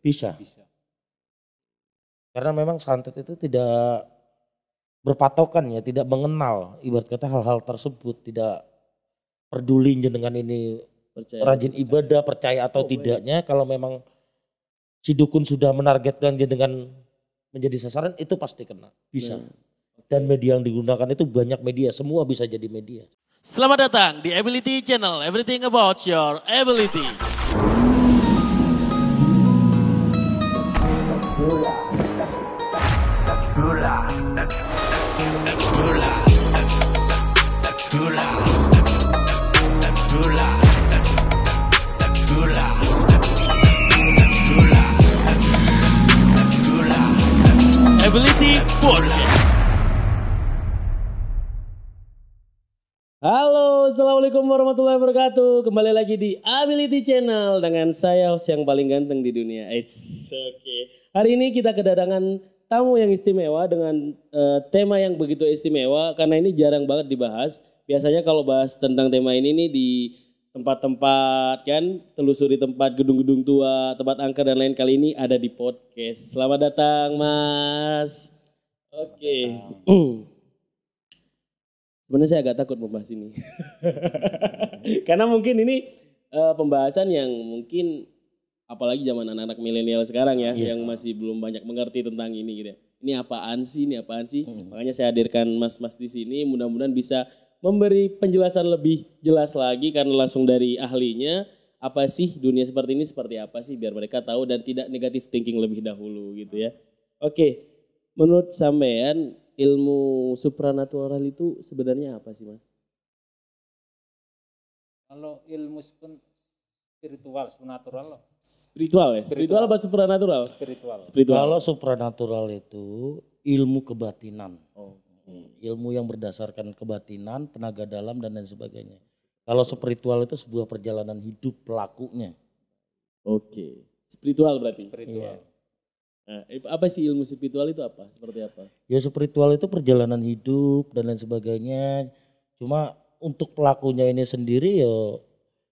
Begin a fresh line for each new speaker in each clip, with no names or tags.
Bisa.
Bisa.
Karena memang santet itu tidak berpatokan ya, tidak mengenal ibarat kata hal-hal tersebut, tidak peduli dengan ini
Percaya.
rajin ibadah, percaya atau
Oh, baik.
tidaknya kalau memang si dukun sudah menargetkan dia dengan menjadi sasaran itu pasti kena. Bisa.
Nah,
Dan media yang digunakan itu banyak media, semua bisa jadi media.
Selamat datang di Ability Channel, everything about your ability. Podcast.
Halo, assalamualaikum warahmatullahi wabarakatuh. Kembali lagi di Ability Channel dengan saya host yang paling ganteng di dunia. It's oke. Hari ini kita kedatangan tamu yang istimewa dengan eh, tema yang begitu istimewa karena ini jarang banget dibahas. Biasanya kalau bahas tentang tema ini nih di tempat-tempat kan, telusuri tempat gedung-gedung tua, tempat angker dan lain kali ini ada di podcast. Selamat datang, Mas. Oke. Sebenarnya saya agak takut membahas ini. Karena mungkin ini eh, pembahasan yang mungkin apalagi zaman anak-anak milenial sekarang ya yang masih belum banyak mengerti tentang ini gitu. ya. Ini apaan sih? Ini apaan sih? Makanya saya hadirkan mas-mas di sini mudah-mudahan bisa memberi penjelasan lebih jelas lagi karena langsung dari ahlinya apa sih dunia seperti ini seperti apa sih biar mereka tahu dan tidak negatif thinking lebih dahulu gitu ya. Oke. Menurut sampean ilmu supranatural itu sebenarnya apa sih mas?
Kalau ilmu spiritual, supernatural,
Spiritual ya? Spiritual, apa supranatural?
spiritual.
Spiritual.
Kalau supranatural itu ilmu kebatinan.
Oh.
Ilmu yang berdasarkan kebatinan, tenaga dalam dan lain sebagainya. Kalau spiritual itu sebuah perjalanan hidup pelakunya.
Oke. Spiritual berarti.
Spiritual.
Nah, eh, apa sih ilmu spiritual itu apa? Seperti apa?
Ya spiritual itu perjalanan hidup dan lain sebagainya. Cuma untuk pelakunya ini sendiri ya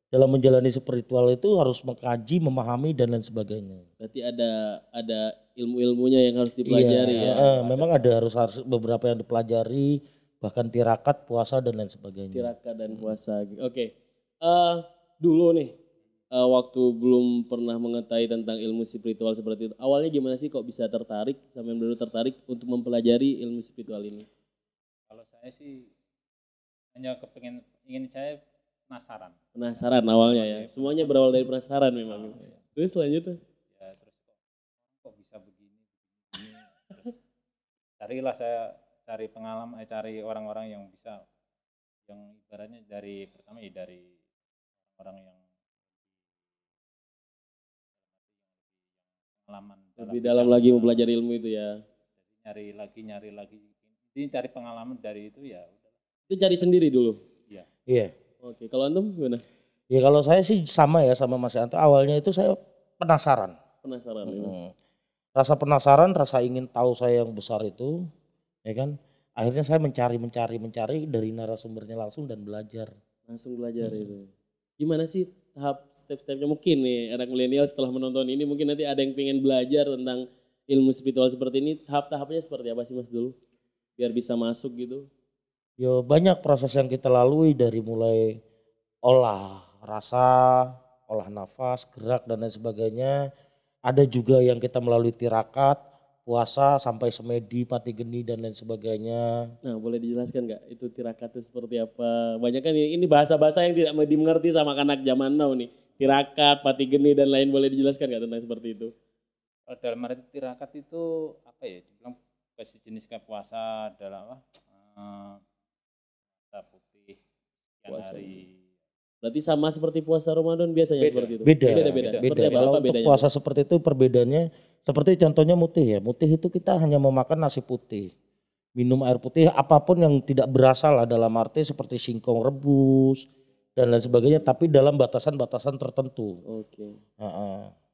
dalam menjalani spiritual itu harus mengkaji, memahami dan lain sebagainya.
Berarti ada ada ilmu-ilmunya yang harus dipelajari
Iya,
ya.
eh, memang ada harus, harus beberapa yang dipelajari, bahkan tirakat, puasa dan lain sebagainya.
Tiraka dan puasa. Oke. Eh, dulu nih eh, waktu belum pernah mengetahui tentang ilmu spiritual seperti itu. Awalnya gimana sih kok bisa tertarik sampai baru tertarik untuk mempelajari ilmu spiritual ini?
Kalau saya sih hanya kepengen ingin saya penasaran.
Penasaran awalnya ya. Semuanya berawal dari penasaran memang. Terus selanjutnya
Ya terus kok kok bisa begini, begini, begini. Terus carilah saya cari pengalaman, eh, cari orang-orang yang bisa yang ibaratnya dari pertama ya dari orang yang pengalaman
lebih dalam lagi mempelajari ilmu itu ya.
Jadi nyari lagi nyari lagi ini cari pengalaman dari itu ya
Itu cari sendiri dulu.
Iya.
Oke, kalau antum gimana?
Ya kalau saya sih sama ya sama Mas Yanto. Awalnya itu saya penasaran.
Penasaran ya.
Mm. Rasa penasaran, rasa ingin tahu saya yang besar itu, ya kan. Akhirnya saya mencari, mencari, mencari dari narasumbernya langsung dan belajar.
Langsung belajar itu. Gimana sih tahap step-stepnya mungkin nih anak milenial setelah menonton ini mungkin nanti ada yang pengen belajar tentang ilmu spiritual seperti ini. Tahap-tahapnya seperti apa sih Mas dulu? Biar bisa masuk gitu.
Ya banyak proses yang kita lalui dari mulai olah rasa, olah nafas, gerak dan lain sebagainya. Ada juga yang kita melalui tirakat, puasa sampai semedi, pati geni dan lain sebagainya.
Nah, boleh dijelaskan nggak itu tirakat itu seperti apa? Banyak kan ini ini bahasa-bahasa yang tidak dimengerti sama anak zaman now nih. Tirakat, pati geni dan lain boleh dijelaskan nggak tentang seperti itu?
kalau dalam arti tirakat itu apa ya dibilang kasih jenis kayak puasa adalah apa eh, puasa putih sekian
Puasa.
hari
Berarti sama seperti puasa Ramadan biasanya
Beda.
seperti itu.
Beda,
Beda, beda.
Beda.
apa?
Kalau untuk
bedanya?
puasa seperti itu perbedaannya seperti contohnya mutih ya. Mutih itu kita hanya memakan nasi putih. Minum air putih apa pun yang tidak berasal lah dalam arti seperti singkong rebus dan lain sebagainya tapi dalam batasan-batasan tertentu.
Oke.
Heeh.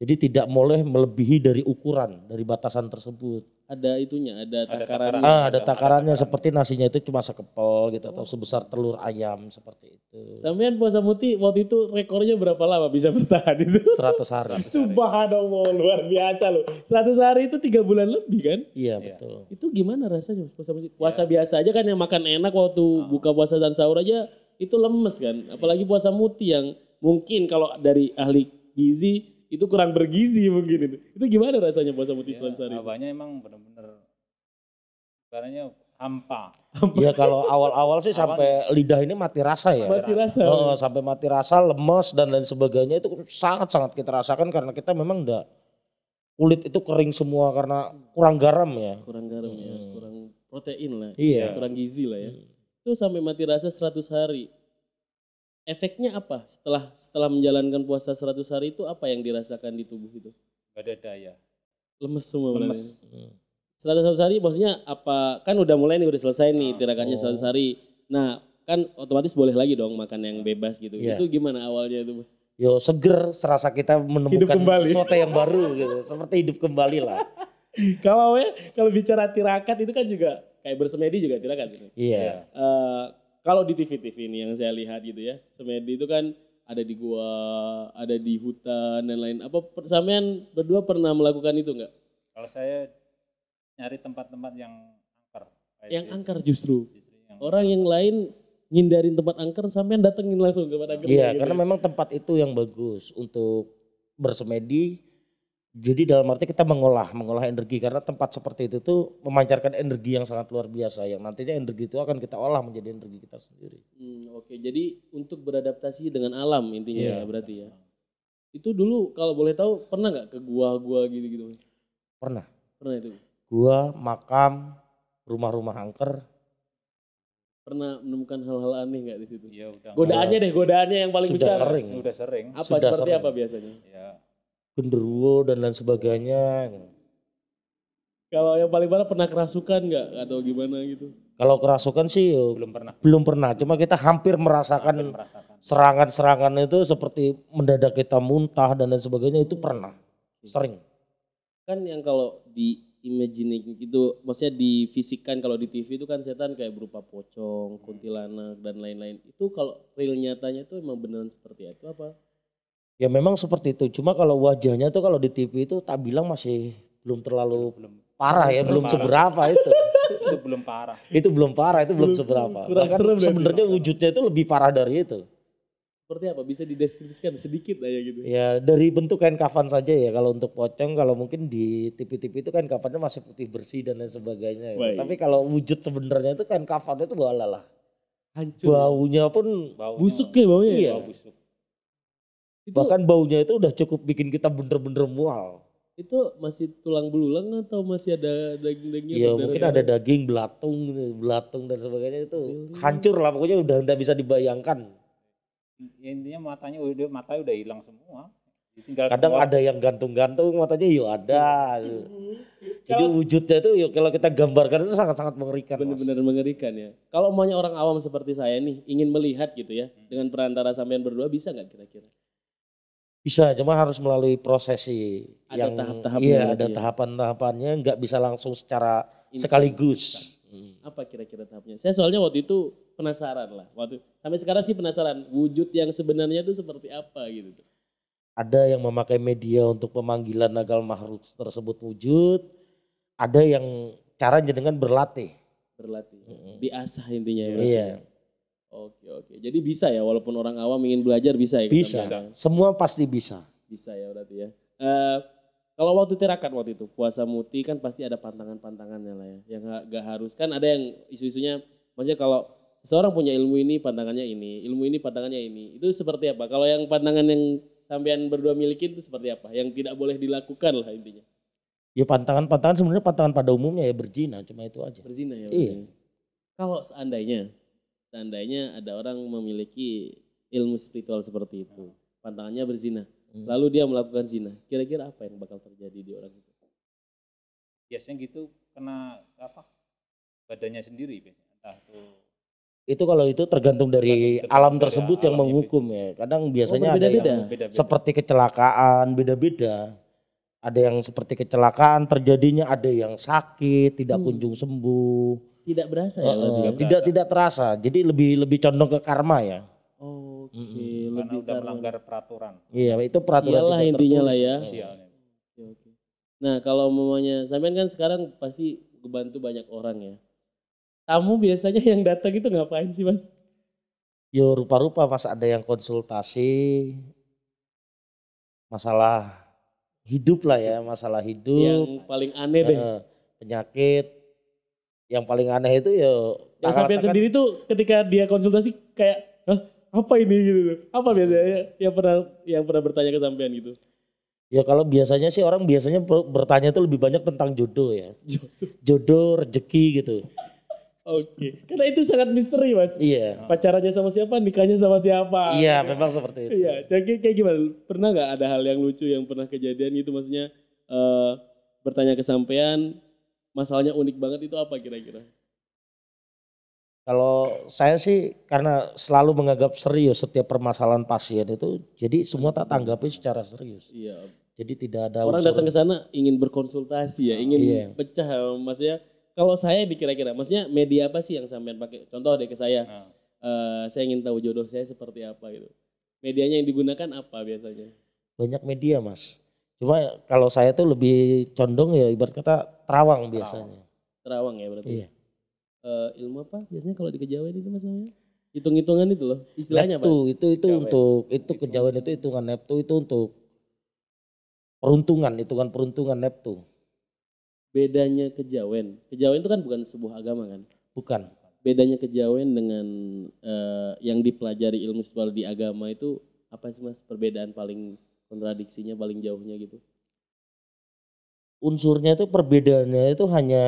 Jadi tidak boleh melebihi dari ukuran dari batasan tersebut.
Ada itunya, ada
Ada
takaran.
takaran.
Ah, ada
ada
takarannya
takarannya.
seperti nasinya itu cuma sekepel gitu atau sebesar telur ayam seperti itu.
Sampean puasa muti waktu itu rekornya berapa lama bisa bertahan itu?
100 hari.
Subhanallah luar biasa loh. 100 hari itu tiga bulan lebih kan?
Iya,
Iya.
betul.
Itu gimana rasanya puasa muti? Puasa biasa aja kan yang makan enak waktu buka puasa dan sahur aja itu lemes kan. Apalagi puasa muti yang mungkin kalau dari ahli gizi itu kurang bergizi mungkin itu. Itu gimana rasanya puasa muti
Ya,
100 hari?
abahnya emang bener-bener ibaratnya hampa.
Iya kalau awal-awal sih sampai lidah ini mati rasa ya.
Mati rasa.
Oh, sampai mati rasa, lemes dan lain sebagainya itu sangat-sangat kita rasakan karena kita memang enggak kulit itu kering semua karena kurang garam ya.
Kurang garam ya,
Hmm.
kurang protein lah.
Iya.
Kurang gizi lah ya. Itu sampai mati rasa 100 hari. Efeknya apa setelah setelah menjalankan puasa 100 hari itu apa yang dirasakan di tubuh itu?
Gak ada daya.
Lemes semua.
Lemes.
Hmm.
100 hari maksudnya apa? Kan udah mulai nih udah selesai nih tirakannya
Oh.
100 hari. Nah, kan otomatis boleh lagi dong makan yang bebas gitu.
Iya.
Itu gimana awalnya itu? Bos?
Yo seger serasa kita menemukan sesuatu yang baru gitu. Seperti hidup kembali lah.
Kalau ya kalau bicara tirakat itu kan juga kayak bersemedi juga tirakat gitu.
Iya.
Eh, kalau di TV-TV ini yang saya lihat gitu ya, semedi itu kan ada di gua, ada di hutan dan lain. Apa sampean berdua pernah melakukan itu nggak?
Kalau saya nyari tempat-tempat yang angker.
Yang
di-
angker justru.
justru yang
Orang yang lain ngindarin tempat angker, sampean datengin langsung ke tempat angker.
Iya,
gitu
karena
ya.
memang tempat itu yang bagus untuk bersemedi. Jadi dalam arti kita mengolah, mengolah energi karena tempat seperti itu tuh memancarkan energi yang sangat luar biasa yang nantinya energi itu akan kita olah menjadi energi kita sendiri.
Hmm, Oke, jadi untuk beradaptasi dengan alam intinya
Iya.
ya berarti ya. Itu dulu kalau boleh tahu pernah nggak ke gua-gua gitu-gitu?
Pernah.
Pernah itu?
Gua, makam, rumah-rumah angker,
Pernah menemukan hal-hal aneh nggak di situ?
ya udah
Godaannya deh, godaannya yang paling
Sudah
besar.
sering.
udah sering.
Apa
Sudah
seperti
sering.
apa biasanya?
Ya
genderuwo dan lain sebagainya.
Kalau yang paling parah pernah kerasukan nggak atau gimana gitu?
Kalau kerasukan sih
belum pernah
belum pernah, cuma kita hampir merasakan serangan-serangan itu seperti mendadak kita muntah dan lain sebagainya itu pernah. Sering.
Kan yang kalau di imagining itu, maksudnya difisikkan kalau di TV itu kan setan kayak berupa pocong, kuntilanak dan lain-lain. Itu kalau real nyatanya itu emang beneran seperti itu apa?
Ya memang seperti itu. Cuma kalau wajahnya tuh kalau di TV itu tak bilang masih belum terlalu
belum
parah ya, belum
parah.
seberapa itu.
itu belum parah.
itu belum parah, itu belum
Belum-
seberapa.
berarti.
sebenarnya wujudnya itu lebih parah dari itu.
Seperti apa? Bisa dideskripsikan sedikit aja gitu.
Ya dari bentuk kain kafan saja ya. Kalau untuk pocong, kalau mungkin di TV-TV itu kain kafannya masih putih bersih dan lain sebagainya. ya. Tapi kalau wujud sebenarnya itu kain kafannya itu bala lah.
Hancur.
Baunya pun
Baunya,
Busuk ya baunya?
Iya.
Bau busuk.
Itu,
bahkan baunya itu udah cukup bikin kita bener-bener mual.
itu masih tulang belulang atau masih ada daging-dagingnya?
Ya
berdarah-darah?
mungkin ada daging, belatung, belatung dan sebagainya itu
Really?
hancur lah pokoknya udah udah bisa dibayangkan.
Ya, intinya matanya udah matanya udah hilang semua. Tinggal
Kadang
keluar.
ada yang gantung-gantung matanya yuk ada.
Iya.
Jadi
Kalau-
wujudnya itu yuk kalau kita gambarkan itu sangat-sangat mengerikan.
Benar-benar mengerikan ya. Kalau maunya orang awam seperti saya nih ingin melihat gitu ya dengan perantara sampean berdua bisa nggak kira-kira?
Bisa, cuma harus melalui prosesi
Ada
yang
tahap-tahapnya
Iya, ada
ya?
tahapan-tahapannya, nggak bisa langsung secara
Instan.
sekaligus. Hmm.
Apa kira-kira tahapnya? Saya soalnya waktu itu penasaran lah. Waktu sampai sekarang sih penasaran wujud yang sebenarnya itu seperti apa gitu.
Ada yang memakai media untuk pemanggilan nagal makhluk tersebut wujud. Ada yang cara dengan berlatih.
Berlatih.
Mm-mm.
Diasah intinya ya.
Iya,
ya? Oke oke. Jadi bisa ya walaupun orang awam ingin belajar bisa ya.
bisa.
belajar?
Semua pasti bisa.
Bisa ya berarti ya. Eh kalau waktu tirakat waktu itu puasa muti kan pasti ada pantangan-pantangannya lah ya. Yang nggak harus kan ada yang isu-isunya. Maksudnya kalau seseorang punya ilmu ini pantangannya ini, ilmu ini pantangannya ini. Itu seperti apa? Kalau yang pantangan yang sampean berdua miliki itu seperti apa? Yang tidak boleh dilakukan lah intinya.
Ya pantangan-pantangan sebenarnya pantangan pada umumnya ya berzina, cuma itu aja.
Berzina ya.
Iya.
berarti. Kalau seandainya, seandainya ada orang memiliki ilmu spiritual seperti itu, pantangannya berzina,
Hmm.
lalu dia melakukan zina, kira-kira apa yang bakal terjadi di orang itu?
biasanya gitu kena apa? Badannya sendiri biasanya. Entah tuh
Itu kalau itu tergantung dari
Tergantung
alam
dari
tersebut yang
alamnya
menghukum ya. Kadang biasanya ada
berbeda-beda.
yang
Beda-beda.
seperti kecelakaan, beda-beda. Ada yang seperti kecelakaan terjadinya, ada yang sakit, tidak
Hmm.
kunjung sembuh.
Tidak berasa ya ya?
tidak tidak terasa. Jadi lebih lebih condong ke karma ya.
Oke,
Mm-mm.
Karena
lebih
udah
karena-
melanggar peraturan.
Iya, itu peraturan
Sial lah intinya lah ya.
Sialnya.
Oke, oke. Nah, kalau mamanya sampean kan sekarang pasti kebantu banyak orang ya. Kamu biasanya yang datang itu ngapain sih, Mas?
Yo rupa-rupa mas ada yang konsultasi masalah hidup lah ya, masalah hidup,
Yang paling aneh deh.
eh, penyakit. Yang paling aneh itu ya
yang sampean sendiri tuh ketika dia konsultasi kayak, Hah, apa ini gitu tuh? Apa biasanya yang pernah yang pernah bertanya ke sampean gitu?
Ya kalau biasanya sih orang biasanya ber- bertanya itu lebih banyak tentang jodoh ya.
Jodoh.
Jodoh, rezeki gitu.
Oke. Karena itu sangat misteri, Mas.
Iya.
Pacarannya sama siapa, nikahnya sama siapa.
Iya, memang seperti itu.
Iya, jadi kayak gimana? Pernah nggak ada hal yang lucu yang pernah kejadian gitu maksudnya eh bertanya ke sampean masalahnya unik banget itu apa kira-kira?
Kalau saya sih karena selalu menganggap serius setiap permasalahan pasien itu, jadi semua tak tanggapi secara serius.
Iya.
Jadi tidak ada
Orang
unsur-
datang ke sana ingin berkonsultasi ya, ingin
Iya.
pecah maksudnya kalau saya dikira-kira maksudnya media apa sih yang sampean pakai? Contoh deh ke saya.
Nah,
eh, saya ingin tahu jodoh saya seperti apa gitu. Medianya yang digunakan apa biasanya?
banyak media mas. Cuma kalau saya tuh lebih condong ya ibarat kata terawang biasanya.
Terawang ya berarti.
Iya.
Eh, ilmu apa biasanya kalau di kejawen itu mas namanya? Hitung-hitungan itu loh. Istilahnya apa?
Neptu itu itu
Kejawen.
untuk itu kejawen itu hitungan neptu itu untuk peruntungan, hitungan peruntungan neptu.
bedanya kejawen. Kejawen itu kan bukan sebuah agama kan.
Bukan.
Bedanya kejawen dengan eh, yang dipelajari ilmu spiritual di agama itu apa sih mas perbedaan paling kontradiksinya paling jauhnya gitu?
Unsurnya itu perbedaannya itu hanya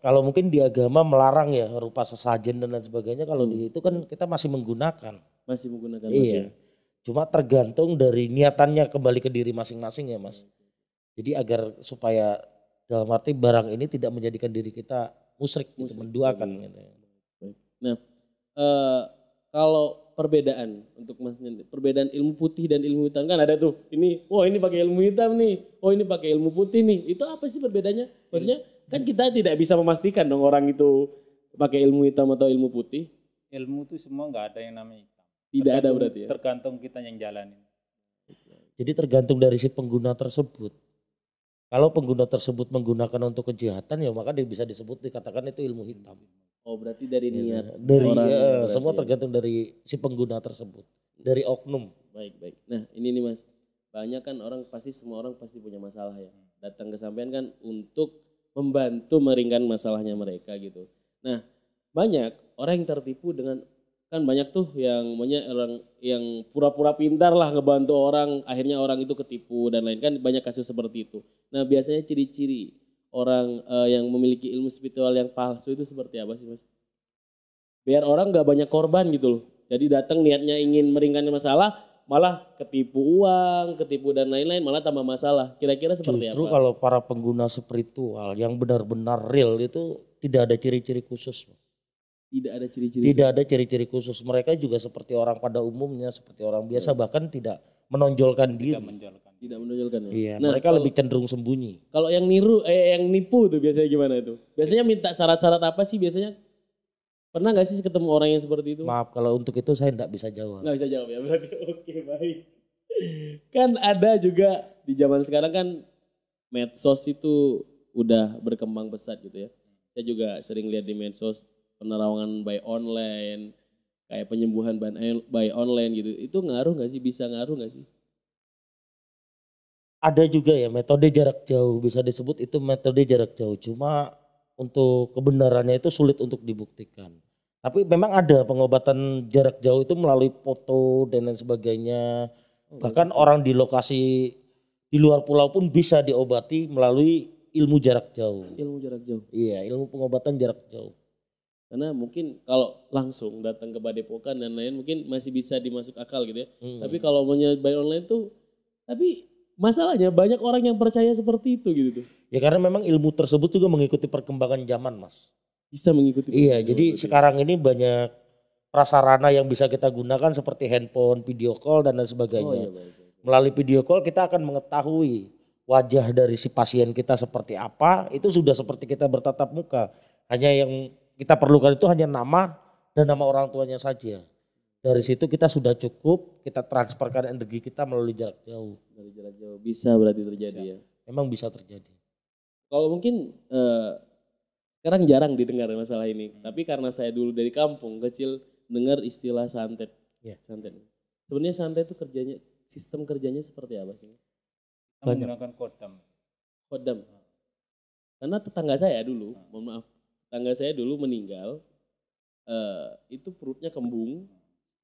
kalau mungkin di agama melarang ya rupa sesajen dan lain sebagainya. Kalau
Hmm.
di itu kan kita masih menggunakan.
Masih menggunakan
Iya. Cuma tergantung dari niatannya kembali ke diri masing-masing ya mas. Jadi agar supaya dalam arti barang ini tidak menjadikan diri kita musyrik, gitu,
Musyrik,
menduakan
betul.
gitu.
Eh, kalau perbedaan untuk mas perbedaan ilmu putih dan ilmu hitam kan ada tuh. Ini, wah ini pakai ilmu hitam nih, oh ini pakai ilmu putih nih. Itu apa sih perbedaannya? Maksudnya kan kita tidak bisa memastikan dong orang itu pakai ilmu hitam atau ilmu putih.
ilmu itu semua nggak ada yang namanya hitam.
Tidak ada
Tergantung-
berarti ya.
Tergantung kita yang jalanin.
Jadi tergantung dari si pengguna tersebut. Kalau pengguna tersebut menggunakan untuk kejahatan ya maka dia bisa disebut dikatakan itu ilmu hitam.
Oh berarti dari niat
Dari
orang
ya,
berarti
semua
ya.
tergantung dari si pengguna tersebut, dari oknum.
Baik baik. Nah ini nih mas, banyak kan orang pasti semua orang pasti punya masalah ya. Datang ke sampean kan untuk membantu meringankan masalahnya mereka gitu. Nah banyak orang yang tertipu dengan kan banyak tuh yang banyak orang yang pura-pura pintar lah ngebantu orang, akhirnya orang itu ketipu dan lain kan banyak kasus seperti itu. Nah biasanya ciri-ciri orang eh, yang memiliki ilmu spiritual yang palsu itu seperti apa sih mas? Biar orang nggak banyak korban gitu loh. Jadi datang niatnya ingin meringankan masalah, malah ketipu uang, ketipu dan lain-lain, malah tambah masalah. Kira-kira seperti
Justru
apa?
kalau para pengguna spiritual yang benar-benar real itu tidak ada ciri-ciri khusus.
Tidak ada ciri-ciri.
Tidak ada ciri-ciri khusus. Mereka juga seperti orang pada umumnya, seperti orang biasa bahkan tidak menonjolkan
Tidak
diri.
menjualkan.
Tidak menonjolkan ya.
Iya,
Nah,
mereka
kalau-
lebih cenderung sembunyi.
Kalau yang niru, eh yang nipu tuh biasanya gimana itu? Biasanya minta syarat-syarat apa sih biasanya? Pernah nggak sih ketemu orang yang seperti itu?
Maaf kalau untuk itu saya tidak bisa jawab.
Nggak bisa jawab ya berarti. Oke baik. Kan ada juga di zaman sekarang kan medsos itu udah berkembang pesat gitu ya. Saya juga sering lihat di medsos penerawangan by online, kayak penyembuhan by by online gitu. Itu ngaruh nggak sih? Bisa ngaruh nggak sih?
Ada juga ya metode jarak jauh bisa disebut itu metode jarak jauh. Cuma untuk kebenarannya itu sulit untuk dibuktikan. Tapi memang ada pengobatan jarak jauh itu melalui foto dan lain sebagainya. Bahkan orang di lokasi di luar pulau pun bisa diobati melalui ilmu jarak jauh.
Ilmu jarak jauh.
Iya, ilmu pengobatan jarak jauh.
Karena mungkin kalau langsung datang ke Badepokan dan lain mungkin masih bisa dimasuk akal gitu ya.
Hmm.
Tapi kalau maunya by online tuh, tapi masalahnya banyak orang yang percaya seperti itu gitu tuh.
Ya karena memang ilmu tersebut juga mengikuti perkembangan zaman, Mas.
Bisa mengikuti.
Iya, jadi sekarang ini banyak prasarana yang bisa kita gunakan seperti handphone, video call dan lain
Oh
sebagainya.
iya baik. baik.
Melalui video call kita akan mengetahui wajah dari si pasien kita seperti apa, itu sudah seperti kita bertatap muka. Hanya yang kita perlukan itu hanya nama dan nama orang tuanya saja. Dari situ kita sudah cukup, kita transferkan energi kita melalui jarak jauh.
Dari jarak jauh bisa berarti terjadi ya.
Memang bisa terjadi.
Kalau mungkin eh, sekarang jarang didengar masalah ini, tapi karena saya dulu dari kampung kecil dengar istilah santet.
Iya.
Santet. Sebenarnya santet itu kerjanya sistem kerjanya seperti apa sih?
Kita
Banyak.
menggunakan kodam.
Kodam. Karena tetangga saya dulu, mohon maaf, tetangga saya dulu meninggal, eh, itu perutnya kembung,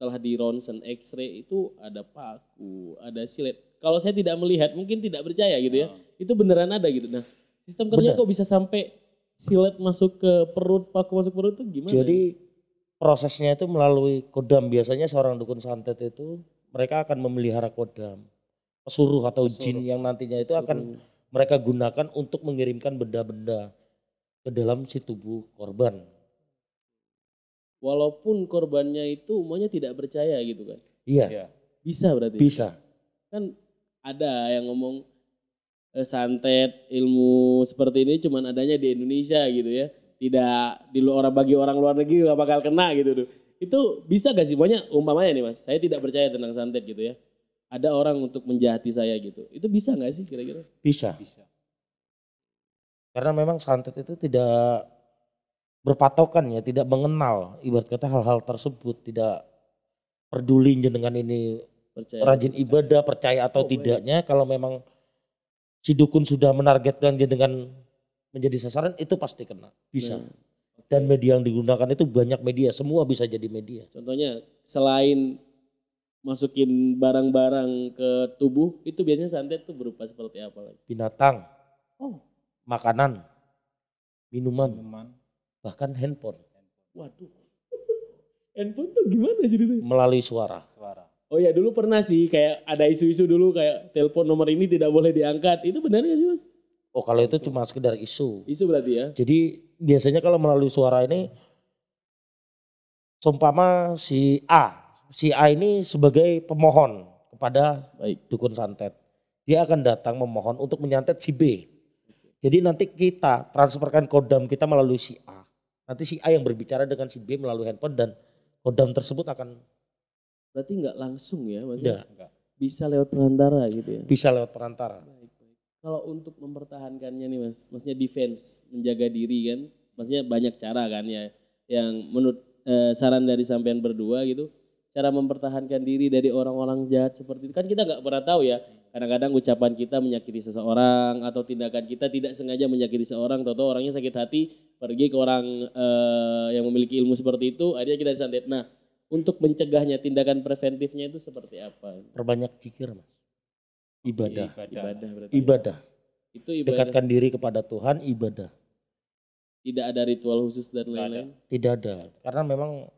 setelah di ronsen X-ray itu ada paku, ada silet. Kalau saya tidak melihat, mungkin tidak percaya gitu ya.
Ah.
Itu beneran ada gitu. Nah, sistem kerja
Benar.
kok bisa sampai silet masuk ke perut, paku masuk perut itu gimana?
Jadi prosesnya itu melalui kodam. Biasanya seorang dukun santet itu mereka akan memelihara kodam. Pesuruh atau jin
Pesuruh.
yang nantinya itu akan mereka gunakan untuk mengirimkan benda-benda ke dalam si tubuh korban.
Walaupun korbannya itu umumnya tidak percaya gitu kan.
Iya,
Iya.
Bisa berarti.
bisa.
kan ada yang ngomong eh, santet ilmu seperti ini cuman adanya di Indonesia gitu ya tidak di lu- orang bagi orang luar negeri gak bakal kena gitu tuh itu bisa gak sih pokoknya umpamanya nih mas saya tidak percaya tentang santet gitu ya ada orang untuk menjahati saya gitu itu bisa nggak sih kira-kira
Bisa.
Bisa.
Karena memang santet itu tidak berpatokan ya, tidak mengenal ibarat kata hal-hal tersebut, tidak peduli dengan ini
percaya
rajin ibadah, percaya atau
Oh, baik.
tidaknya kalau memang si dukun sudah menargetkan dia dengan menjadi sasaran itu pasti kena. Bisa.
Nah,
Dan media yang digunakan itu banyak media, semua bisa jadi media.
contohnya selain masukin barang-barang ke tubuh itu biasanya santet tuh berupa seperti apa lagi
Binatang, makanan, minuman,
Minuman.
Bahkan handphone
waduh handphone tuh gimana jadi tuh
melalui suara.
Suara.
Oh ya dulu pernah sih kayak ada isu-isu dulu kayak telepon nomor ini tidak boleh diangkat. Itu benar nggak sih mas?
Oh kalau itu cuma sekedar isu.
Isu berarti ya?
Jadi biasanya kalau melalui suara ini, seumpama si A, si A ini sebagai pemohon kepada
Baik.
dukun santet. Dia akan datang memohon untuk menyantet si B. Jadi nanti kita transferkan kodam kita melalui si A. Nanti si A yang berbicara dengan si B melalui handphone dan kodam tersebut akan
Berarti nggak langsung ya
tidak
Enggak.
Bisa lewat perantara gitu ya?
bisa lewat perantara.
Baik, baik. Kalau untuk mempertahankannya nih mas, maksudnya defense, menjaga diri kan, maksudnya banyak cara kan ya, yang menurut eh, saran dari sampean berdua gitu, cara mempertahankan diri dari orang-orang jahat seperti itu kan kita nggak pernah tahu ya. Kadang-kadang ucapan kita menyakiti seseorang atau tindakan kita tidak sengaja menyakiti seorang, atau orangnya sakit hati pergi ke orang eh, yang memiliki ilmu seperti itu, akhirnya kita disantet. Nah, untuk mencegahnya tindakan preventifnya itu seperti apa?
Perbanyak zikir mas. Ibadah.
Ibadah berarti.
Ibadah.
Itu ibadah.
Dekatkan diri kepada Tuhan, ibadah.
Tidak ada ritual khusus dan lain-lain.
Tidak ada. Karena memang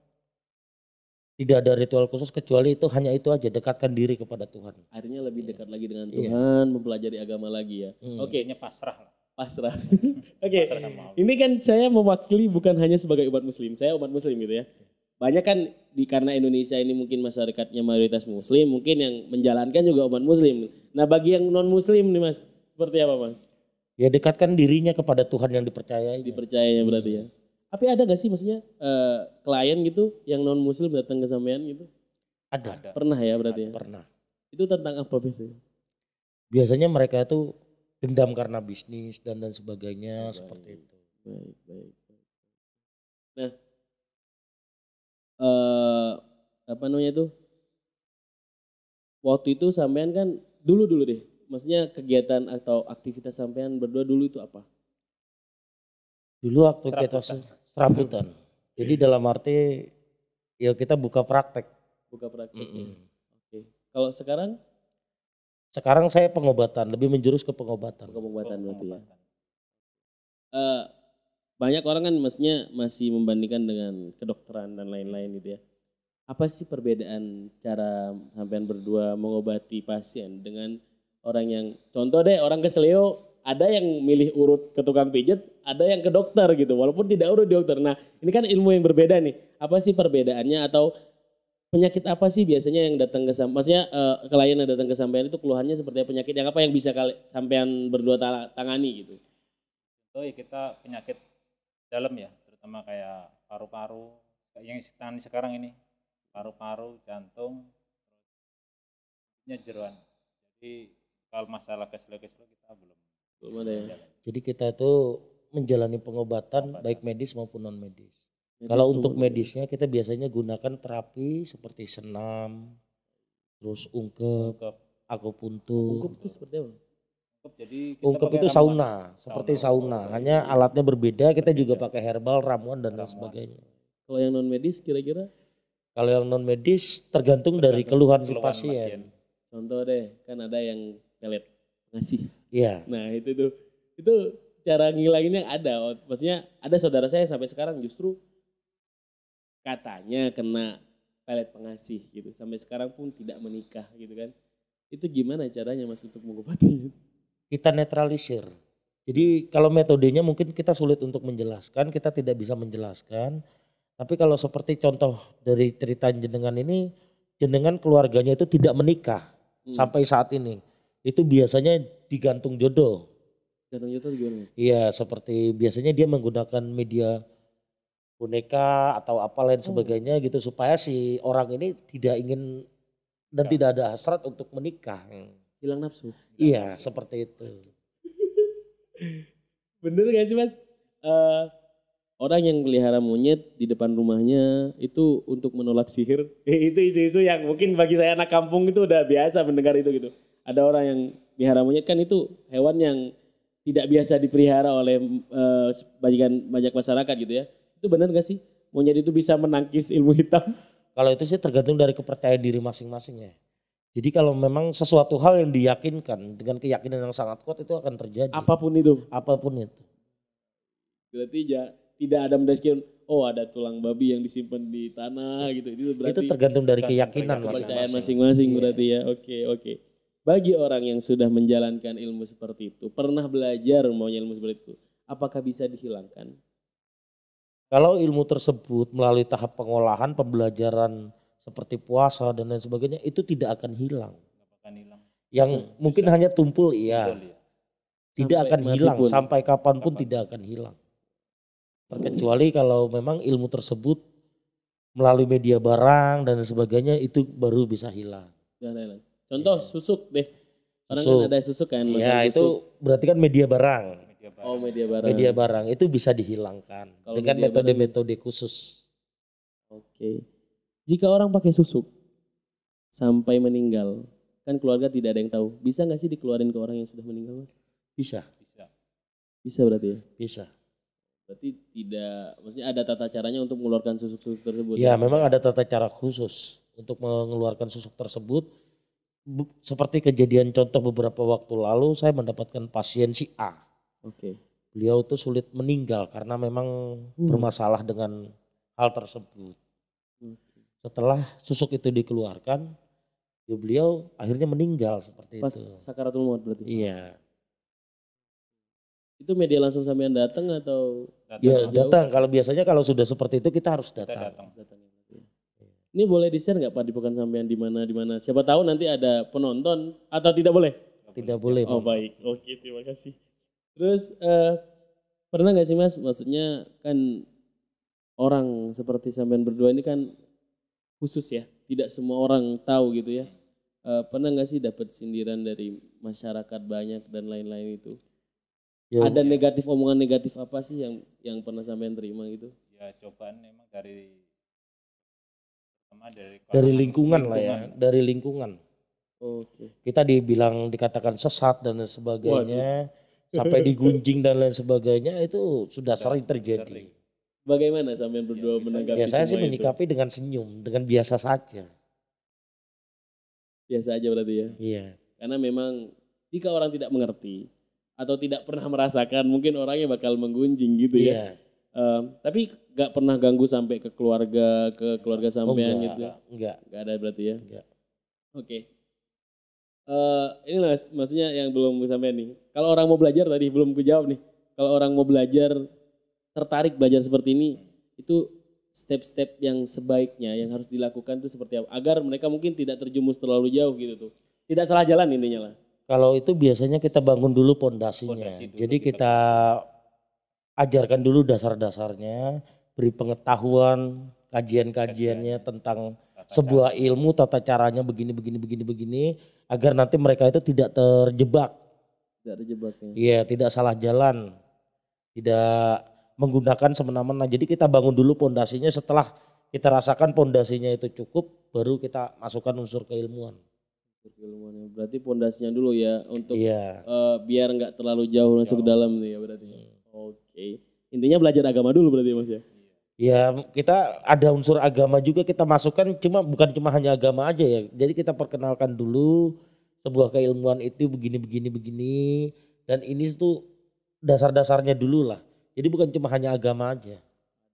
tidak ada ritual khusus kecuali itu hanya itu aja dekatkan diri kepada Tuhan.
Akhirnya lebih dekat lagi dengan
Iya.
Tuhan, mempelajari agama lagi ya.
Hmm.
Oke,
Kayaknya pasrah lah.
Pasrah. Oke.
Pasrah Allah.
Ini kan saya mewakili bukan hanya sebagai umat muslim. Saya umat muslim gitu ya. Banyak kan di karena Indonesia ini mungkin masyarakatnya mayoritas muslim, mungkin yang menjalankan juga umat muslim. Nah, bagi yang non muslim nih Mas, seperti apa Mas?
Ya dekatkan dirinya kepada Tuhan yang dipercayai.
Dipercayanya berarti ya. Tapi ada gak sih maksudnya eh, klien gitu yang non muslim datang ke sampean gitu?
Ada,
Ada.
Pernah ya berarti ya?
pernah.
Itu tentang apa biasanya?
Biasanya mereka itu dendam karena bisnis dan dan sebagainya
Baik.
seperti itu.
Baik, baik. baik. Nah, eh apa namanya itu? Waktu itu sampean kan dulu dulu deh. Maksudnya kegiatan atau aktivitas sampean berdua dulu itu apa?
Dulu waktu kita
Serabutan.
se- serabutan. Jadi dalam arti ya kita buka praktek.
Buka praktek.
Mm-mm.
Oke. Kalau sekarang
Sekarang saya pengobatan, lebih menjurus ke pengobatan.
pengobatan berarti ya.
Pengobatan.
Eh, banyak orang kan maksudnya masih membandingkan dengan kedokteran dan lain-lain gitu ya. Apa sih perbedaan cara sampean berdua mengobati pasien dengan orang yang contoh deh orang keselio ada yang milih urut ke tukang pijat, ada yang ke dokter gitu, walaupun tidak urut di dokter. Nah, ini kan ilmu yang berbeda nih. Apa sih perbedaannya atau penyakit apa sih biasanya yang datang ke maksudnya eh, klien yang datang ke sampean itu keluhannya seperti apa penyakit yang apa yang bisa kali sampean berdua ta- tangani gitu.
Itu ya kita penyakit dalam ya, terutama kayak paru-paru, yang tangani sekarang ini, paru-paru, jantung, terus jeruan. Jadi kalau masalah keselo-keselo kita belum
Belum ada ya.
Jadi kita itu menjalani pengobatan baik medis maupun non medis. Kalau untuk medisnya kita biasanya gunakan terapi seperti senam, terus ungkep,
Ungkep,
akupuntur.
Ungkup itu seperti apa?
ungkep jadi kita
Ungkep
pakai
itu
ramuan.
sauna, seperti sauna.
Sauna.
Hanya alatnya berbeda, kita juga pakai herbal, ramuan dan lain sebagainya.
Kalau yang non medis kira-kira
Kalau yang non medis tergantung dari keluhan si
Keluhan
pasien.
contoh deh, kan ada yang pelet ngasih.
Iya.
Nah, itu tuh. Itu cara ngilanginnya ada. Maksudnya ada saudara saya sampai sekarang justru katanya kena pelet pengasih gitu. Sampai sekarang pun tidak menikah gitu kan. Itu gimana caranya Mas untuk mengobatinya?
kita netralisir. Jadi kalau metodenya mungkin kita sulit untuk menjelaskan, kita tidak bisa menjelaskan. Tapi kalau seperti contoh dari cerita jenengan ini, jenengan keluarganya itu tidak menikah
Hmm.
sampai saat ini. Itu biasanya digantung jodoh.
Gantung jodoh gimana?
Iya, seperti biasanya dia menggunakan media boneka atau apa lain
Oh.
sebagainya gitu supaya si orang ini tidak ingin dan
Ya.
tidak ada hasrat untuk menikah.
Hilang nafsu.
Iya, seperti itu.
Bener gak sih Mas? Eh, orang yang pelihara monyet di depan rumahnya itu untuk menolak sihir. Eh, itu isu-isu yang mungkin bagi saya anak kampung itu udah biasa mendengar itu gitu. Ada orang yang pelihara monyet kan itu hewan yang tidak biasa dipelihara oleh eh, sebagian banyak masyarakat gitu ya. Itu benar gak sih? Monyet itu bisa menangkis ilmu hitam?
Kalau itu sih tergantung dari kepercayaan diri masing-masing ya. Jadi kalau memang sesuatu hal yang diyakinkan dengan keyakinan yang sangat kuat itu akan terjadi.
Apa pun itu.
Apa pun itu.
Berarti ja, tidak ada mendaskan oh ada tulang babi yang disimpan di tanah gitu. Itu berarti
itu tergantung dari keyakinan
kepercayaan
masing-masing. Iya.
berarti ya. Oke, oke. Bagi orang yang sudah menjalankan ilmu seperti itu, pernah belajar maunya ilmu seperti itu, apakah bisa dihilangkan?
Kalau ilmu tersebut melalui tahap pengolahan, pembelajaran seperti puasa dan lain sebagainya itu tidak akan hilang.
akan hilang.
Yang
Bisa-
mungkin
bisa.
hanya tumpul iya,
Betul, ya.
tidak
Sampai
akan hilang
pun.
sampai kapan pun
Kapan.
tidak akan hilang. Terkecuali kalau memang ilmu tersebut melalui media barang dan sebagainya itu baru bisa hilang.
Contoh susuk deh. Orang
Susuk.
kan ada susuk kan,
Ya itu
susuk.
berarti kan media barang.
Media barang.
Oh, media barang.
Media barang itu bisa dihilangkan
Kalau
dengan metode-metode khusus.
Oke. Jika orang pakai susuk sampai meninggal, kan keluarga tidak ada yang tahu. Bisa nggak sih dikeluarin ke orang yang sudah meninggal, Mas?
Bisa,
Bisa.
Bisa berarti ya.
bisa.
Berarti tidak, maksudnya ada tata caranya untuk mengeluarkan susuk-susuk tersebut.
Ya, memang ada tata cara khusus untuk mengeluarkan susuk tersebut. Bu- Seperti kejadian contoh beberapa waktu lalu saya mendapatkan pasien si A.
Oke.
Beliau tuh sulit meninggal karena memang
Hmm.
bermasalah dengan hal tersebut.
Oke.
Setelah susuk itu dikeluarkan, ya beliau akhirnya meninggal seperti
Pas
itu.
sakaratul maut berarti.
Iya,
Itu media langsung sampean datang atau
Datang
ya datang. Kalau biasanya kalau sudah seperti itu kita harus
Kita
datang.
datang.
datang ya berarti ya? Ini boleh di share nggak Pak di Pekan Sampean di mana di mana? Siapa tahu nanti ada penonton atau tidak boleh?
Tidak boleh.
Oh baik, oke terima kasih. Terus eh, pernah nggak sih mas, maksudnya kan orang seperti sampean berdua ini kan khusus ya, tidak semua orang tahu gitu ya. Eh, pernah nggak sih dapat sindiran dari masyarakat banyak dan lain-lain itu?
Ya,
Ada negatif omongan negatif apa sih yang yang pernah sampean terima gitu?
Ya cobaan memang dari pertama dari
dari
kalangan
lingkungan lah ya,
lingkungan.
dari lingkungan.
Oke.
kita dibilang dikatakan sesat dan sebagainya sampai digunjing dan lain sebagainya itu sudah sering terjadi.
sering.
Bagaimana sampean berdua
kita-
menanggapi
Ya saya sih
semua itu?
menyikapi dengan senyum, dengan biasa saja.
Biasa aja berarti ya.
Iya.
Karena memang jika orang tidak mengerti atau tidak pernah merasakan, mungkin orangnya bakal menggunjing gitu ya.
Iya.
Em, tapi nggak pernah ganggu sampai ke keluarga, ke keluarga
Oh,
sampean
enggak,
gitu.
enggak,
Nggak ada berarti ya.
enggak.
Oke. Eh ini mas, maksudnya yang belum gue sampein nih. Kalau orang mau belajar tadi belum gue jawab nih. Kalau orang mau belajar tertarik belajar seperti ini, itu step-step yang sebaiknya yang harus dilakukan itu seperti apa? Agar mereka mungkin tidak terjumus terlalu jauh gitu tuh. Tidak salah jalan intinya lah.
Kalau itu biasanya kita bangun dulu pondasinya.
Pondasi dulu
Jadi
kita
kita ajarkan dulu dasar-dasarnya, beri pengetahuan, kajian-kajiannya tentang
Tata
sebuah ilmu, tata caranya begini, begini, begini, begini, agar nanti mereka itu tidak terjebak,
Tidak terjebaknya.
iya, tidak salah jalan, tidak menggunakan semena-mena. Jadi kita bangun dulu pondasinya. Setelah kita rasakan pondasinya itu cukup, baru kita masukkan unsur keilmuan.
Keilmuannya. Berarti pondasinya dulu ya untuk
Iya.
eh, biar nggak terlalu jauh masuk ke dalam nih ya berarti. Oke. Intinya belajar agama dulu berarti mas ya.
Ya kita ada unsur agama juga kita masukkan cuma bukan cuma hanya agama aja ya. Jadi kita perkenalkan dulu sebuah keilmuan itu begini begini begini dan ini tuh dasar-dasarnya dulu lah. Jadi bukan cuma hanya agama aja.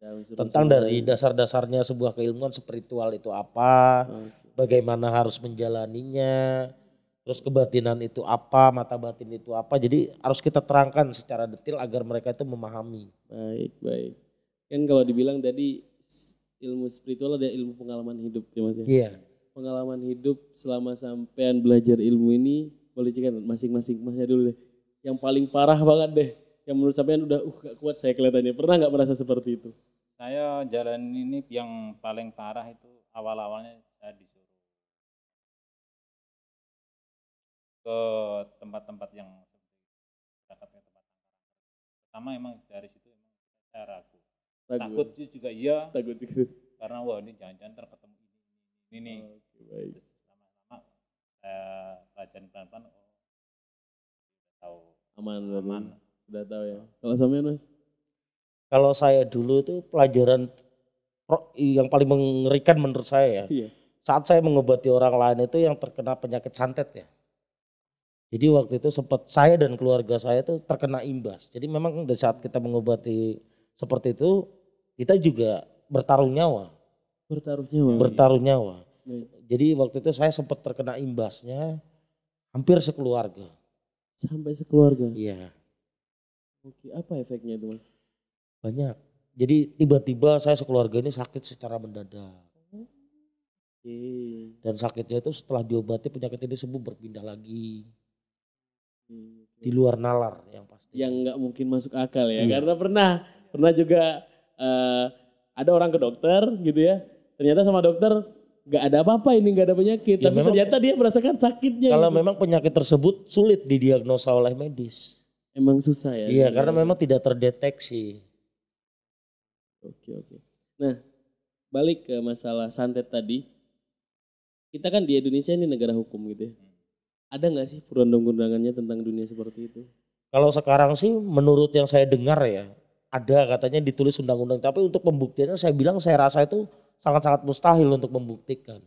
Ada unsur
Tentang dari dasar-dasarnya sebuah keilmuan spiritual itu apa, bagaimana harus menjalaninya, terus kebatinan itu apa, mata batin itu apa. Jadi harus kita terangkan secara detail agar mereka itu memahami.
Baik baik. Kan kalau dibilang tadi ilmu spiritual ada ilmu pengalaman hidup ya mas ya.
Iya.
Pengalaman hidup selama sampean belajar ilmu ini boleh cerikan masing-masing masnya dulu deh. Yang paling parah banget deh. Yang menurut sampean udah uh gak kuat saya kelihatannya. Pernah nggak merasa seperti itu?
Saya jalan ini yang paling parah itu awal-awalnya saya disuruh ke tempat-tempat yang ke tempat. Pertama emang dari situ emang saya ragu. Takut juga iya
Takut gitu.
karena wah ini jangan-jangan ntar ketemu ini ini, ini. nih.
Oke, baik.
Terus lama-lama saya pelajaran pelan-pelan oh tahu
Aman,
aman.
Sudah tahu ya. Kalau sampean mas?
Kalau saya dulu itu pelajaran yang paling mengerikan menurut saya ya.
Iya.
Saat saya mengobati orang lain itu yang terkena penyakit santet ya. Jadi waktu itu sempat saya dan keluarga saya itu terkena imbas. Jadi memang di saat kita mengobati seperti itu kita juga bertaruh nyawa,
Bertaruh nyawa.
bertaruh nyawa.
Baik.
Jadi waktu itu saya sempat terkena imbasnya hampir sekeluarga.
Sampai sekeluarga.
Iya,
Oke, apa efeknya itu mas?
banyak. Jadi tiba-tiba saya sekeluarga ini sakit secara mendadak.
Oke.
Dan sakitnya itu setelah diobati penyakit ini sembuh berpindah lagi.
Oke.
Di luar nalar yang pasti.
Yang nggak mungkin masuk akal ya,
Iya.
karena pernah pernah juga eh, ada orang ke dokter gitu ya. Ternyata sama dokter nggak ada apa-apa ini nggak ada penyakit,
Ya,
tapi
memang-
ternyata dia merasakan sakitnya.
Kalau
gitu.
memang penyakit tersebut sulit didiagnosa oleh medis.
emang susah ya.
Iya, karena memang tidak terdeteksi.
Oke oke. Nah balik ke masalah santet tadi, kita kan di Indonesia ini negara hukum gitu ya. Ada nggak sih perundang-undangannya tentang dunia seperti itu?
Kalau sekarang sih menurut yang saya dengar ya, ada katanya ditulis undang-undang. Tapi untuk pembuktiannya saya bilang saya rasa itu sangat-sangat mustahil untuk membuktikan.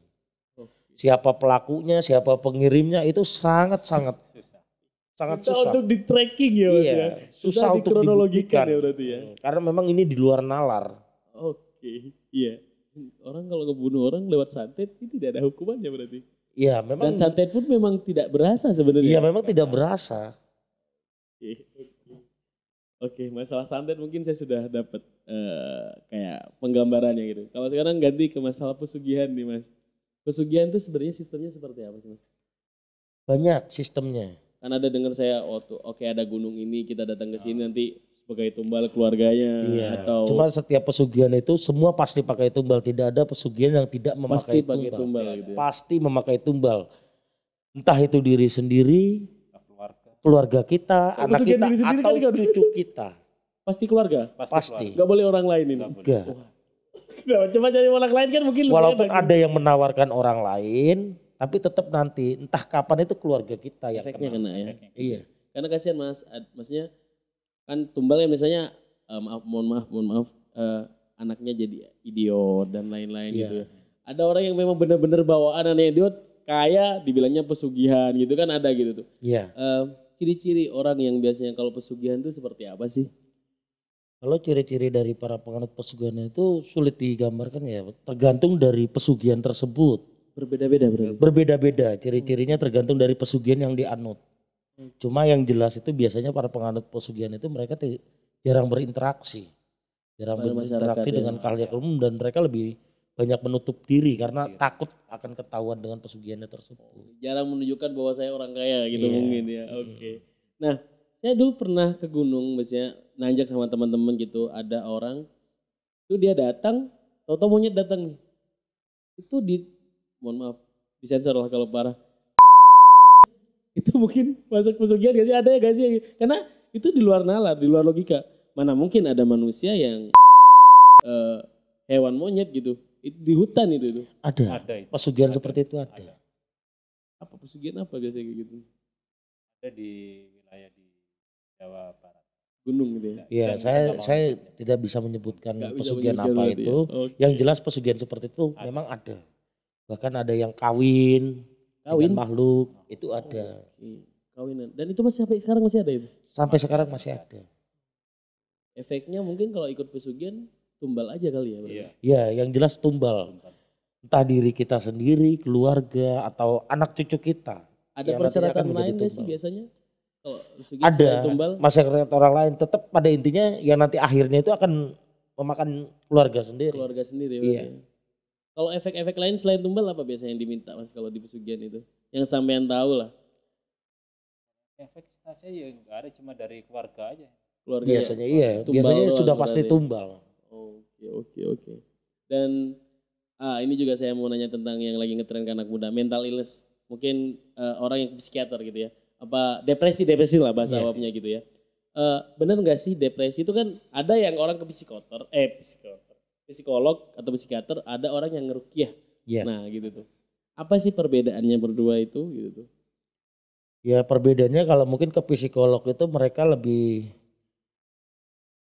Siapa pelakunya, siapa pengirimnya itu sangat-sangat
susah.
sangat
susah,
susah.
untuk di tracking ya,
Iya,
ya.
susah untuk
dikronologikan
dibuktikan.
ya berarti ya.
Hmm, Karena memang ini di luar nalar.
Oke, iya. Orang kalau ngebunuh orang lewat santet itu tidak ada hukumannya berarti.
Iya, memang
Dan santet pun memang tidak berasa sebenarnya.
Iya, memang tidak berasa.
Oke, oke. Oke, masalah santet mungkin saya sudah dapat eh, kayak penggambarannya gitu. Kalau sekarang ganti ke masalah pesugihan nih mas. Pesugihan itu sebenarnya sistemnya seperti apa sih mas?
Banyak sistemnya.
Kan ada dengar saya, oh tuh, oke ada gunung ini kita datang ke sini nanti sebagai tumbal keluarganya
Iya.
atau
Cuma setiap pesugihan itu semua pasti pakai tumbal. Tidak ada pesugihan yang tidak
pasti
memakai
pakai
tumbal.
tumbal gitu ya.
Pasti memakai tumbal. Entah itu diri sendiri,
keluarga
kita,
Kalau
anak kita,
diri sendiri
atau
kan
cucu kita.
Pasti keluarga.
pasti,
Pasti.
keluarga.
Gak boleh orang lain ini.
Enggak.
Nah, Coba cari orang lain kan mungkin lebih
Walaupun ada yang menawarkan orang lain, tapi tetap nanti entah kapan itu keluarga kita yang
efeknya
kena.
kena ya.
Efeknya.
Iya.
Karena kasihan mas, maksudnya kan tumbal ya misalnya eh, maaf, mohon maaf, mohon maaf, eh, anaknya jadi idiot dan lain-lain
Iya.
gitu ya. Ada orang yang memang benar-benar bawaan anak idiot, kaya dibilangnya pesugihan gitu kan ada gitu tuh.
Iya.
Eh, ciri-ciri orang yang biasanya kalau pesugihan itu seperti apa sih?
Kalau ciri-ciri dari para penganut pesugihan itu sulit digambarkan ya, tergantung dari pesugihan tersebut.
Berbeda-beda berarti.
Berbeda-beda, ciri-cirinya tergantung dari pesugihan yang dianut. Cuma yang jelas itu biasanya para penganut pesugihan itu mereka jarang berinteraksi. Jarang
Pada
berinteraksi
ya.
dengan khalayak umum dan mereka lebih banyak menutup diri karena
Iya.
takut akan ketahuan dengan pesugihannya tersebut.
Jarang menunjukkan bahwa saya orang kaya gitu
Iya.
mungkin ya. Oke. Nah, saya dulu pernah ke gunung biasanya nanjak sama teman-teman gitu, ada orang itu dia datang, tau-tau monyet datang nih. Itu di mohon maaf, disensor lah kalau parah. itu mungkin masuk pesugihan gak sih? Ada ya gak sih? Karena itu di luar nalar, di luar logika. Mana mungkin ada manusia yang eh, hewan monyet gitu. Itu di hutan itu itu.
Ada.
Ada itu.
Pesugihan
Ada.
seperti itu ada.
Ada.
Apa pesugihan apa biasanya kayak gitu?
Ada di wilayah di Jawa Barat.
Gunung gitu ya.
Iya, saya
kita
saya
mau-
tidak bisa menyebutkan
bisa
pesugihan
menyebutkan
apa
berarti ya.
itu.
Oke.
Yang jelas pesugihan seperti itu
Ada.
memang ada. Bahkan ada yang kawin,
Kawin?
dengan makhluk itu ada.
Oke. Kawinan. Dan itu masih sampai sekarang masih ada itu.
Sampai
Masih
sekarang
ada,
masih
masih
ada.
Efeknya mungkin kalau ikut pesugihan tumbal aja kali ya.
Iya.
Ya, yang jelas tumbal. Entah diri kita sendiri, keluarga, atau anak cucu kita.
Ada
Ya,
persyaratan lain gak sih
tumbal.
biasanya? Kalau pesugihan
Ada
tumbal
masyarakat orang lain. Tetap pada intinya yang nanti akhirnya itu akan memakan keluarga sendiri.
keluarga sendiri.
Iya.
berarti ya. Kalau efek-efek lain selain tumbal apa biasanya yang diminta mas kalau di pesugihan itu? Yang sampean tahu lah.
Efek saja ya nggak ada cuma dari keluarga aja.
Keluarga
Biasanya iya,
Tumbal
biasanya sudah pasti
berarti.
tumbal.
Oke oke oke. Dan ah ini juga saya mau nanya tentang yang lagi ngetren ke anak muda, mental illness. Mungkin eh, orang yang psikiater gitu ya. Apa depresi depresi lah bahasa
Iya sih.
awamnya gitu ya. Eh bener nggak sih depresi itu kan ada yang orang ke psikoter, eh psikoter, psikolog atau psikiater, ada orang yang ngerukiah.
Iya.
Nah gitu tuh. Apa sih perbedaannya berdua itu gitu tuh?
Ya perbedaannya kalau mungkin ke psikolog itu mereka lebih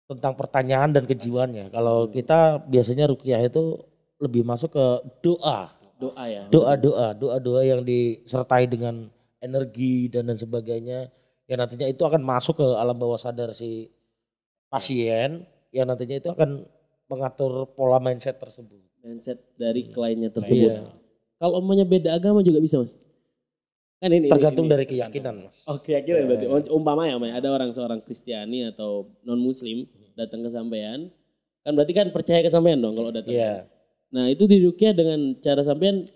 tentang pertanyaan dan kejiwaannya. Kalau
Hmm.
kita biasanya rukyah itu lebih masuk ke doa,
Doa ya.
doa-doa, doa-doa yang disertai dengan energi dan lain sebagainya. Yang nantinya itu akan masuk ke alam bawah sadar si pasien, yang nantinya itu akan mengatur pola mindset tersebut.
Mindset dari kliennya tersebut.
Iya.
Kalau omanya beda agama juga bisa mas? Kan ini
Tergantung
ini-
dari keyakinan, Mas.
Oh keyakinan
Ya.
berarti. Um- Umpama ya, Mas, ada orang seorang Kristiani atau non Muslim datang ke sampean, kan berarti kan percaya ke sampean dong kalau datang.
Iya,
Nah itu dirukyah dengan cara sampean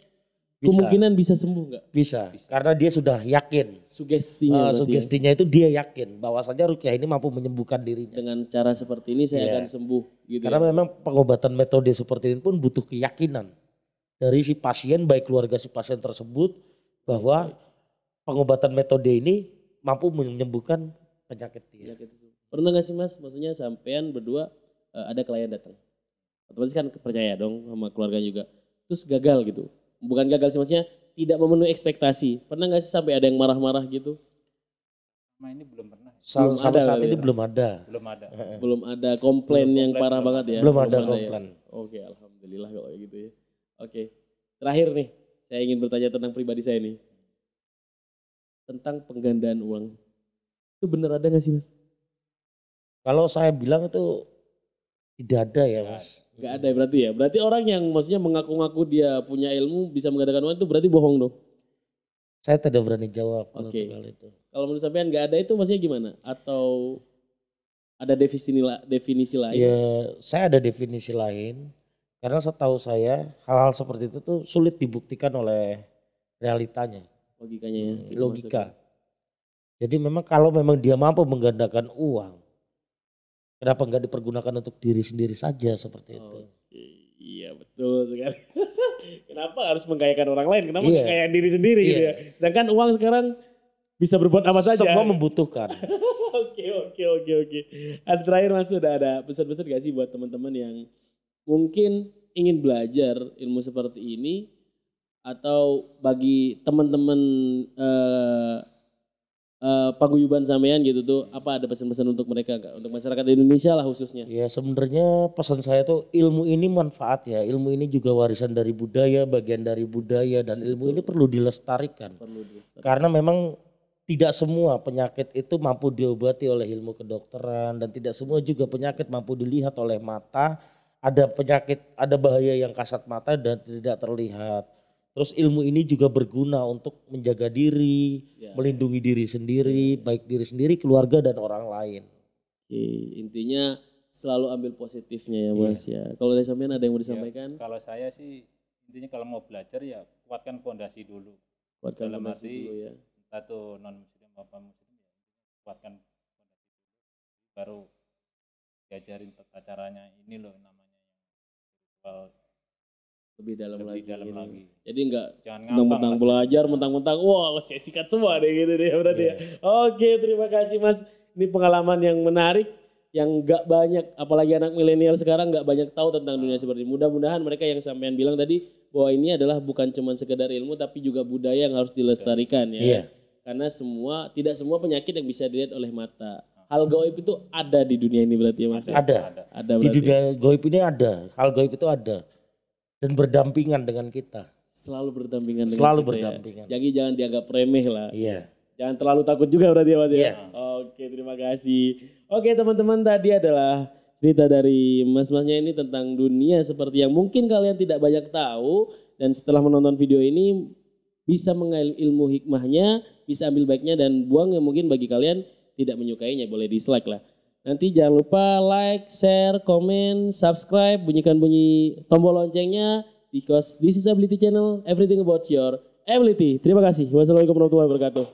bisa.
kemungkinan bisa sembuh nggak?
Bisa, karena dia sudah yakin.
Sugestinya
Eh,
berarti ya.
sugestinya itu dia yakin bahwasanya rukyah ini mampu menyembuhkan dirinya.
dengan cara seperti ini saya
Iya.
akan sembuh gitu.
Karena
ya.
memang pengobatan metode seperti ini pun butuh keyakinan dari si pasien baik keluarga si pasien tersebut bahwa pengobatan metode ini mampu menyembuhkan penyakit dia.
Penyakit. Pernah nggak sih mas? Maksudnya sampean berdua eh, ada klien datang, otomatis kan percaya dong sama keluarga juga. Terus gagal gitu, bukan gagal sih maksudnya tidak memenuhi ekspektasi. Pernah nggak sih sampai ada yang marah-marah gitu?
Sama ini belum pernah.
Belum
Sampai
ada
saat
kali
ini
ya?
belum ada.
Belum ada.
belum ada komplain
Belum
yang
komplain,
parah
belum
banget ya.
Belum ada
ya.
komplain.
Oke, alhamdulillah kalau gitu ya. Oke. Terakhir nih, saya ingin bertanya tentang pribadi saya nih. Tentang penggandaan uang. Itu bener ada nggak sih mas?
Kalau saya bilang itu tidak ada ya mas.
Gak ada berarti ya. Berarti orang yang maksudnya mengaku-ngaku dia punya ilmu bisa menggandakan uang itu berarti bohong dong.
Saya tidak berani jawab kalau untuk hal itu.
Kalau menurut sampean nggak ada itu maksudnya gimana? Atau ada definisi definisi lain?
Ya saya ada definisi lain karena setahu saya hal-hal seperti itu tuh sulit dibuktikan oleh realitanya.
Logikanya ya.
Hmm, logika.
maksudnya.
Jadi memang kalau memang dia mampu menggandakan uang, kenapa nggak dipergunakan untuk diri sendiri saja seperti itu?
Oke, Iya betul sekali. Kenapa harus mengkayakan orang lain? Kenapa
Iya.
nggak kayak diri sendiri gitu
Iya.
ya? Sedangkan uang sekarang bisa berbuat apa saja.
Semua membutuhkan.
Oke oke oke oke. Dan terakhir mas sudah ada pesan-pesan gak sih buat teman-teman yang mungkin ingin belajar ilmu seperti ini atau bagi teman-teman eh, eh, paguyuban sampean gitu tuh apa ada pesan-pesan untuk mereka Kak? untuk masyarakat Indonesia lah khususnya
ya sebenarnya pesan saya tuh ilmu ini manfaat ya. Ilmu ini juga warisan dari budaya, bagian dari budaya dan ilmu ini perlu dilestarikan.
perlu dilestarikan.
Karena memang tidak semua penyakit itu mampu diobati oleh ilmu kedokteran dan tidak semua juga penyakit mampu dilihat oleh mata. Ada penyakit, ada bahaya yang kasat mata dan tidak terlihat. Terus ilmu ini juga berguna untuk menjaga diri,
Ya.
melindungi diri sendiri, baik diri sendiri, keluarga dan orang lain.
Oke, intinya selalu ambil positifnya ya Mas ya. Kalau dari sampean ada yang mau disampaikan?
Kalau saya sih intinya kalau mau belajar ya kuatkan fondasi dulu.
Kuatkan
dalam
fondasi
arti-
dulu ya.
Entah tuh non muslim apa muslim ya kuatkan fondasi dulu. Baru diajarin tata caranya ini loh namanya yang
Lebih dalam
lebih
lagi.
dalam
gitu.
lagi.
Jadi enggak
Jangan
mentang-mentang belajar, mentang-mentang wah saya sikat semua deh gitu deh berarti ya. Oke, terima kasih Mas. Ini pengalaman yang menarik yang nggak banyak apalagi anak milenial sekarang nggak banyak tahu tentang dunia seperti ini. Mudah-mudahan mereka yang sampean bilang tadi bahwa ini adalah bukan cuma sekedar ilmu tapi juga budaya yang harus dilestarikan ya.
Iya.
Karena semua tidak semua penyakit yang bisa dilihat oleh mata. Hal gaib itu ada di dunia ini berarti ya Mas. ya?
Ada.
Ada.
Ada
Di
berarti.
dunia goib ini ada, hal goib itu ada. Dan berdampingan dengan kita.
Selalu berdampingan dengan
Selalu
kita ya.
berdampingan.
Jadi jangan dianggap remeh lah.
Iya.
Jangan terlalu takut juga berarti ya Mas ya.
Iya.
Oke, terima kasih. Oke, teman-teman tadi adalah cerita dari mas-masnya ini tentang dunia seperti yang mungkin kalian tidak banyak tahu dan setelah menonton video ini bisa mengambil ilmu hikmahnya, bisa ambil baiknya dan buang yang mungkin bagi kalian tidak menyukainya, boleh dislike lah. Nanti jangan lupa like, share, komen, subscribe, bunyikan bunyi tombol loncengnya because this is Ability Channel, everything about your ability. Terima kasih. Wassalamualaikum warahmatullahi wabarakatuh.